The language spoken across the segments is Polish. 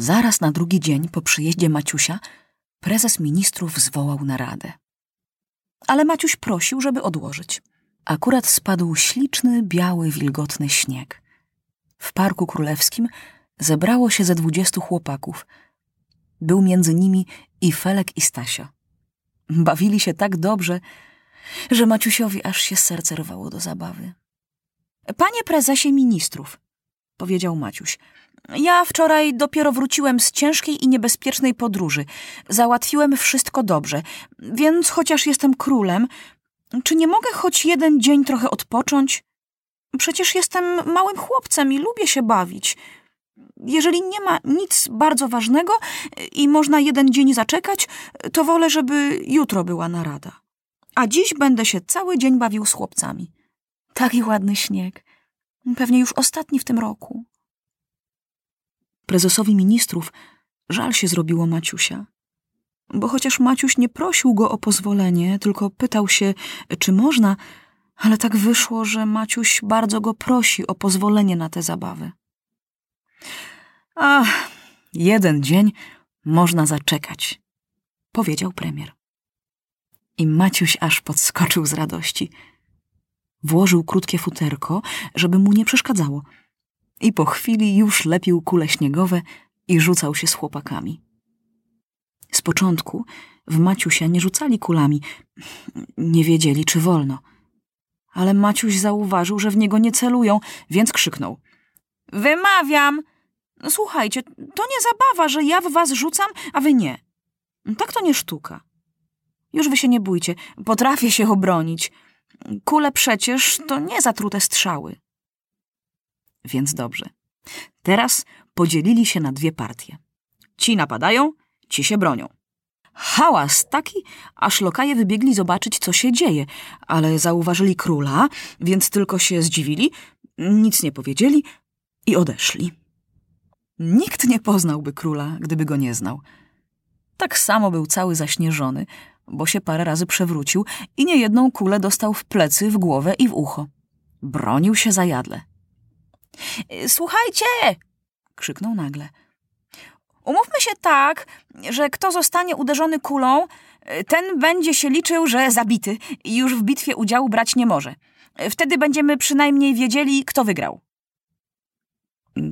Zaraz na drugi dzień po przyjeździe Maciusia prezes ministrów zwołał naradę. Ale Maciuś prosił, żeby odłożyć. Akurat spadł śliczny, biały, wilgotny śnieg. W Parku Królewskim zebrało się ze dwudziestu chłopaków. Był między nimi i Felek i Stasia. Bawili się tak dobrze, że Maciusiowi aż się serce rwało do zabawy. Panie prezesie ministrów, powiedział Maciuś, ja wczoraj dopiero wróciłem z ciężkiej i niebezpiecznej podróży. Załatwiłem wszystko dobrze, więc chociaż jestem królem, czy nie mogę choć jeden dzień trochę odpocząć? Przecież jestem małym chłopcem i lubię się bawić. Jeżeli nie ma nic bardzo ważnego i można jeden dzień zaczekać, to wolę, żeby jutro była narada. A dziś będę się cały dzień bawił z chłopcami. Taki ładny śnieg. Pewnie już ostatni w tym roku. Prezesowi ministrów żal się zrobiło Maciusia. Bo chociaż Maciuś nie prosił go o pozwolenie, tylko pytał się, czy można, ale tak wyszło, że Maciuś bardzo go prosi o pozwolenie na tę zabawę. Ach, jeden dzień można zaczekać, powiedział premier. I Maciuś aż podskoczył z radości. Włożył krótkie futerko, żeby mu nie przeszkadzało. I po chwili już lepił kule śniegowe i rzucał się z chłopakami. Z początku w Maciusia nie rzucali kulami. Nie wiedzieli, czy wolno. Ale Maciuś zauważył, że w niego nie celują, więc krzyknął. Wymawiam! Słuchajcie, to nie zabawa, że ja w was rzucam, a wy nie. Tak to nie sztuka. Już wy się nie bójcie, potrafię się obronić. Kule przecież to nie zatrute strzały. Więc dobrze. Teraz podzielili się na dwie partie. Ci napadają, ci się bronią. Hałas taki, aż lokaje wybiegli zobaczyć, co się dzieje, ale zauważyli króla, więc tylko się zdziwili, nic nie powiedzieli i odeszli. Nikt nie poznałby króla, gdyby go nie znał. Tak samo był cały zaśnieżony, bo się parę razy przewrócił i niejedną kulę dostał w plecy, w głowę i w ucho. Bronił się zajadle. Słuchajcie! krzyknął nagle. Umówmy się tak, że kto zostanie uderzony kulą, ten będzie się liczył, że zabity i już w bitwie udziału brać nie może. Wtedy będziemy przynajmniej wiedzieli, kto wygrał.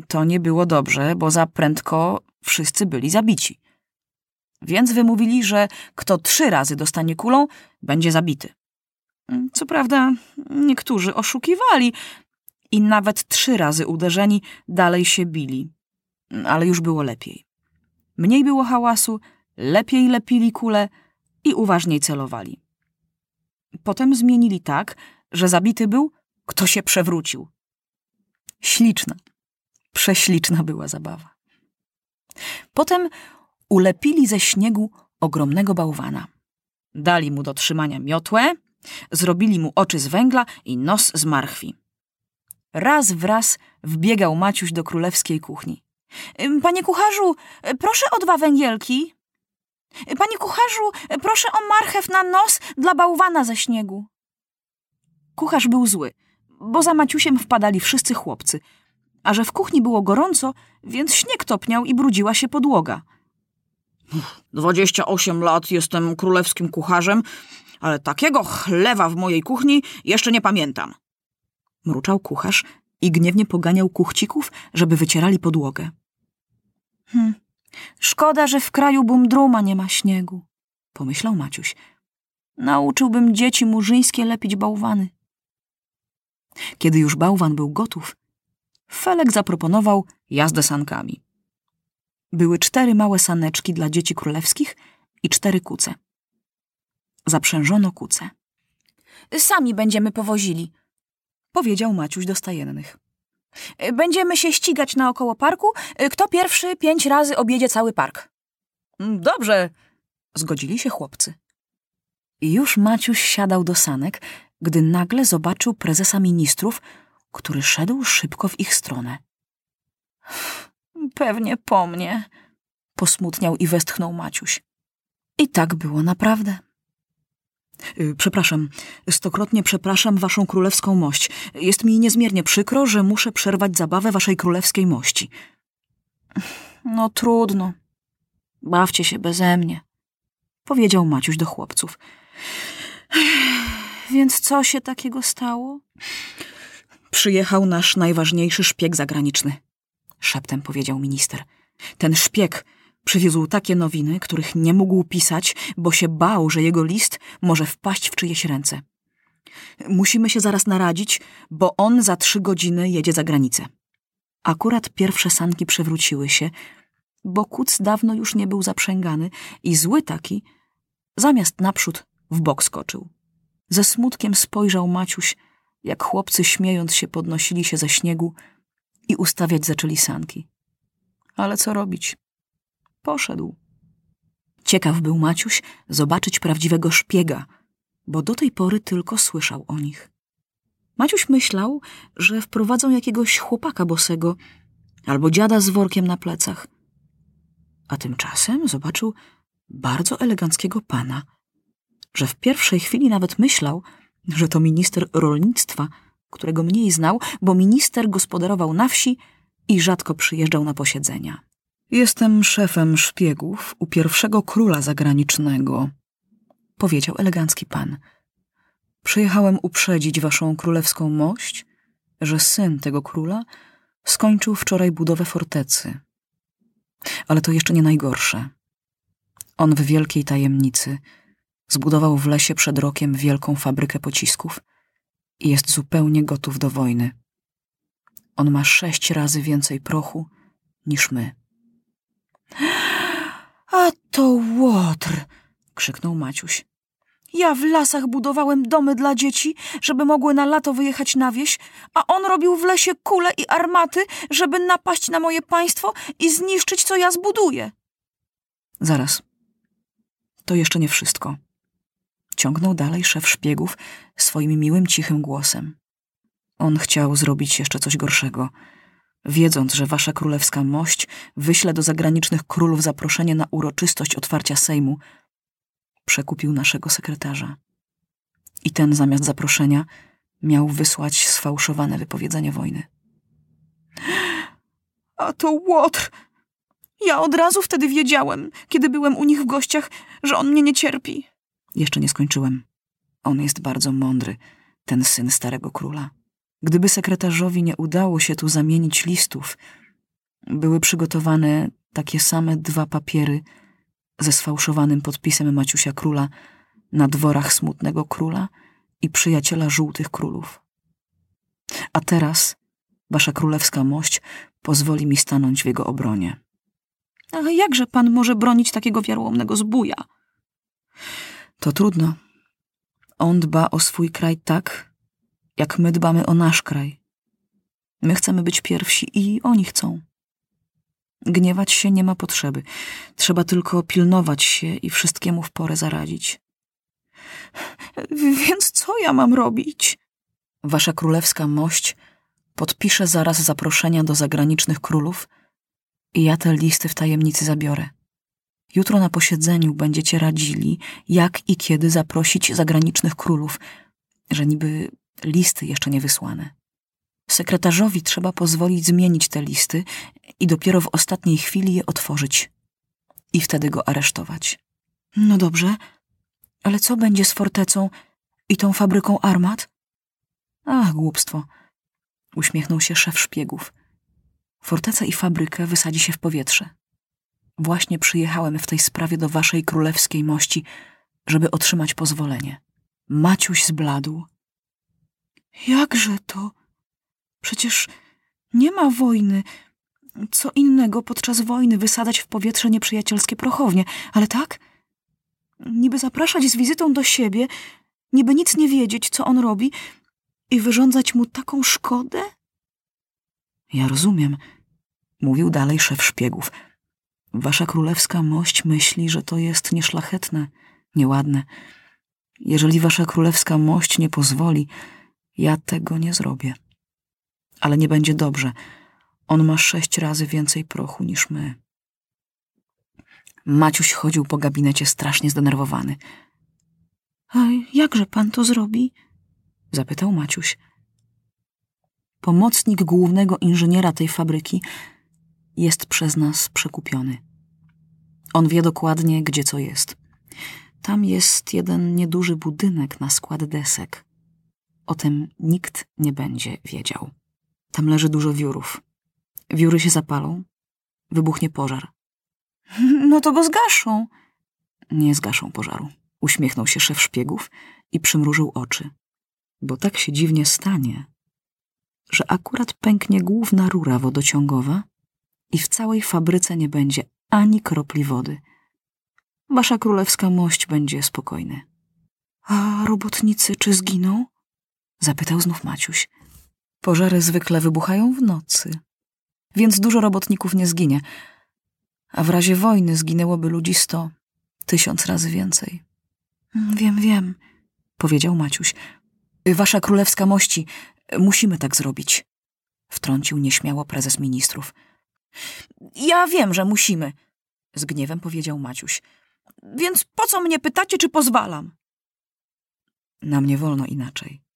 To nie było dobrze, bo za prędko wszyscy byli zabici. Więc wymówili, że kto trzy razy dostanie kulą, będzie zabity. Co prawda, niektórzy oszukiwali i nawet trzy razy uderzeni dalej się bili, ale już było lepiej. Mniej było hałasu, lepiej lepili kule i uważniej celowali. Potem zmienili tak, że zabity był, kto się przewrócił. Śliczna, prześliczna była zabawa. Potem ulepili ze śniegu ogromnego bałwana. Dali mu do trzymania miotłę, zrobili mu oczy z węgla i nos z marchwi. Raz w raz wbiegał Maciuś do królewskiej kuchni. Panie kucharzu, proszę o dwa węgielki. Panie kucharzu, proszę o marchew na nos dla bałwana ze śniegu. Kucharz był zły, bo za Maciusiem wpadali wszyscy chłopcy, a że w kuchni było gorąco, więc śnieg topniał i brudziła się podłoga. Dwadzieścia osiem lat jestem królewskim kucharzem, ale takiego chlewa w mojej kuchni jeszcze nie pamiętam. Mruczał kucharz i gniewnie poganiał kuchcików, żeby wycierali podłogę. Hm, szkoda, że w kraju Bumdruma nie ma śniegu, pomyślał Maciuś. Nauczyłbym dzieci murzyńskie lepić bałwany. Kiedy już bałwan był gotów, Felek zaproponował jazdę sankami. Były cztery małe saneczki dla dzieci królewskich i cztery kuce. Zaprzężono kuce. Sami będziemy powozili, powiedział Maciuś do stajennych. Będziemy się ścigać naokoło parku, kto pierwszy pięć razy objedzie cały park. Dobrze, zgodzili się chłopcy. I już Maciuś siadał do sanek, gdy nagle zobaczył prezesa ministrów, który szedł szybko w ich stronę. Pewnie po mnie, posmutniał i westchnął Maciuś. I tak było naprawdę. Y, przepraszam, stokrotnie przepraszam waszą królewską mość. Jest mi niezmiernie przykro, że muszę przerwać zabawę waszej królewskiej mości. No trudno. Bawcie się beze mnie, powiedział Maciuś do chłopców. Więc co się takiego stało? Przyjechał nasz najważniejszy szpieg zagraniczny, szeptem powiedział minister. Ten szpieg przywiózł takie nowiny, których nie mógł pisać, bo się bał, że jego list może wpaść w czyjeś ręce. Musimy się zaraz naradzić, bo on za trzy godziny jedzie za granicę. Akurat pierwsze sanki przewróciły się, bo kuc dawno już nie był zaprzęgany i zły taki, zamiast naprzód, w bok skoczył. Ze smutkiem spojrzał Maciuś, jak chłopcy śmiejąc się podnosili się ze śniegu i ustawiać zaczęli sanki. Ale co robić? Poszedł. Ciekaw był Maciuś zobaczyć prawdziwego szpiega, bo do tej pory tylko słyszał o nich. Maciuś myślał, że wprowadzą jakiegoś chłopaka bosego albo dziada z workiem na plecach. A tymczasem zobaczył bardzo eleganckiego pana, że w pierwszej chwili nawet myślał, że to minister rolnictwa, którego mniej znał, bo minister gospodarował na wsi i rzadko przyjeżdżał na posiedzenia. Jestem szefem szpiegów u pierwszego króla zagranicznego, powiedział elegancki pan. Przyjechałem uprzedzić waszą królewską mość, że syn tego króla skończył wczoraj budowę fortecy. Ale to jeszcze nie najgorsze. On w wielkiej tajemnicy zbudował w lesie przed rokiem wielką fabrykę pocisków i jest zupełnie gotów do wojny. On ma sześć razy więcej prochu niż my. A to łotr! krzyknął Maciuś. Ja w lasach budowałem domy dla dzieci, żeby mogły na lato wyjechać na wieś, a on robił w lesie kule i armaty, żeby napaść na moje państwo i zniszczyć, co ja zbuduję. Zaraz. To jeszcze nie wszystko. Ciągnął dalej szef szpiegów swoim miłym, cichym głosem. On chciał zrobić jeszcze coś gorszego. Wiedząc, że wasza królewska mość wyśle do zagranicznych królów zaproszenie na uroczystość otwarcia Sejmu, przekupił naszego sekretarza. I ten zamiast zaproszenia miał wysłać sfałszowane wypowiedzenie wojny. A to Łotr! Ja od razu wtedy wiedziałem, kiedy byłem u nich w gościach, że on mnie nie cierpi. Jeszcze nie skończyłem. On jest bardzo mądry, ten syn starego króla. Gdyby sekretarzowi nie udało się tu zamienić listów, były przygotowane takie same dwa papiery ze sfałszowanym podpisem Maciusia Króla na dworach smutnego króla i przyjaciela żółtych królów. A teraz wasza królewska mość pozwoli mi stanąć w jego obronie. Ale jakże pan może bronić takiego wiarołomnego zbuja? To trudno. On dba o swój kraj tak, jak my dbamy o nasz kraj. My chcemy być pierwsi i oni chcą. Gniewać się nie ma potrzeby. Trzeba tylko pilnować się i wszystkiemu w porę zaradzić. Więc co ja mam robić? Wasza królewska mość podpisze zaraz zaproszenia do zagranicznych królów i ja te listy w tajemnicy zabiorę. Jutro na posiedzeniu będziecie radzili, jak i kiedy zaprosić zagranicznych królów, że niby listy jeszcze nie wysłane. Sekretarzowi trzeba pozwolić zmienić te listy i dopiero w ostatniej chwili je otworzyć i wtedy go aresztować. No dobrze, ale co będzie z fortecą i tą fabryką armat? Ach, głupstwo. Uśmiechnął się szef szpiegów. Forteca i fabrykę wysadzi się w powietrze. Właśnie przyjechałem w tej sprawie do waszej królewskiej mości, żeby otrzymać pozwolenie. Maciuś zbladł. Jakże to? Przecież nie ma wojny. Co innego podczas wojny wysadzać w powietrze nieprzyjacielskie prochownie, ale tak? Niby zapraszać z wizytą do siebie, niby nic nie wiedzieć, co on robi i wyrządzać mu taką szkodę? Ja rozumiem, mówił dalej szef szpiegów. Wasza królewska mość myśli, że to jest nieszlachetne, nieładne. Jeżeli wasza królewska mość nie pozwoli, ja tego nie zrobię. Ale nie będzie dobrze. On ma sześć razy więcej prochu niż my. Maciuś chodził po gabinecie strasznie zdenerwowany. A jakże pan to zrobi? Zapytał Maciuś. Pomocnik głównego inżyniera tej fabryki jest przez nas przekupiony. On wie dokładnie, gdzie co jest. Tam jest jeden nieduży budynek na skład desek. O tym nikt nie będzie wiedział. Tam leży dużo wiórów. Wióry się zapalą, wybuchnie pożar. No to go zgaszą. Nie zgaszą pożaru. Uśmiechnął się szef szpiegów i przymrużył oczy. Bo tak się dziwnie stanie, że akurat pęknie główna rura wodociągowa i w całej fabryce nie będzie ani kropli wody. Wasza królewska mość będzie spokojny. A robotnicy czy zginą? Zapytał znów Maciuś. Pożary zwykle wybuchają w nocy, więc dużo robotników nie zginie, a w razie wojny zginęłoby ludzi sto, tysiąc razy więcej. Wiem, wiem, powiedział Maciuś. Wasza królewska mości, musimy tak zrobić, wtrącił nieśmiało prezes ministrów. Ja wiem, że musimy, z gniewem powiedział Maciuś. Więc po co mnie pytacie, czy pozwalam? Nam nie wolno inaczej.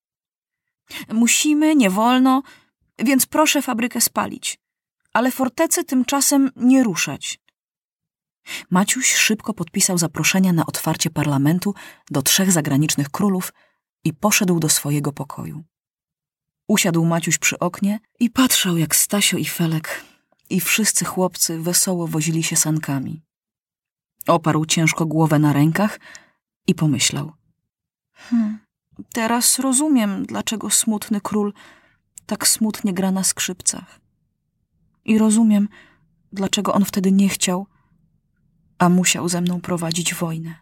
Musimy, nie wolno, więc proszę fabrykę spalić, ale fortecę tymczasem nie ruszać. Maciuś szybko podpisał zaproszenia na otwarcie parlamentu do trzech zagranicznych królów i poszedł do swojego pokoju. Usiadł Maciuś przy oknie i patrzał, jak Stasio i Felek i wszyscy chłopcy wesoło wozili się sankami. Oparł ciężko głowę na rękach i pomyślał. Hmm, teraz rozumiem, dlaczego smutny król tak smutnie gra na skrzypcach. I rozumiem, dlaczego on wtedy nie chciał, a musiał ze mną prowadzić wojnę.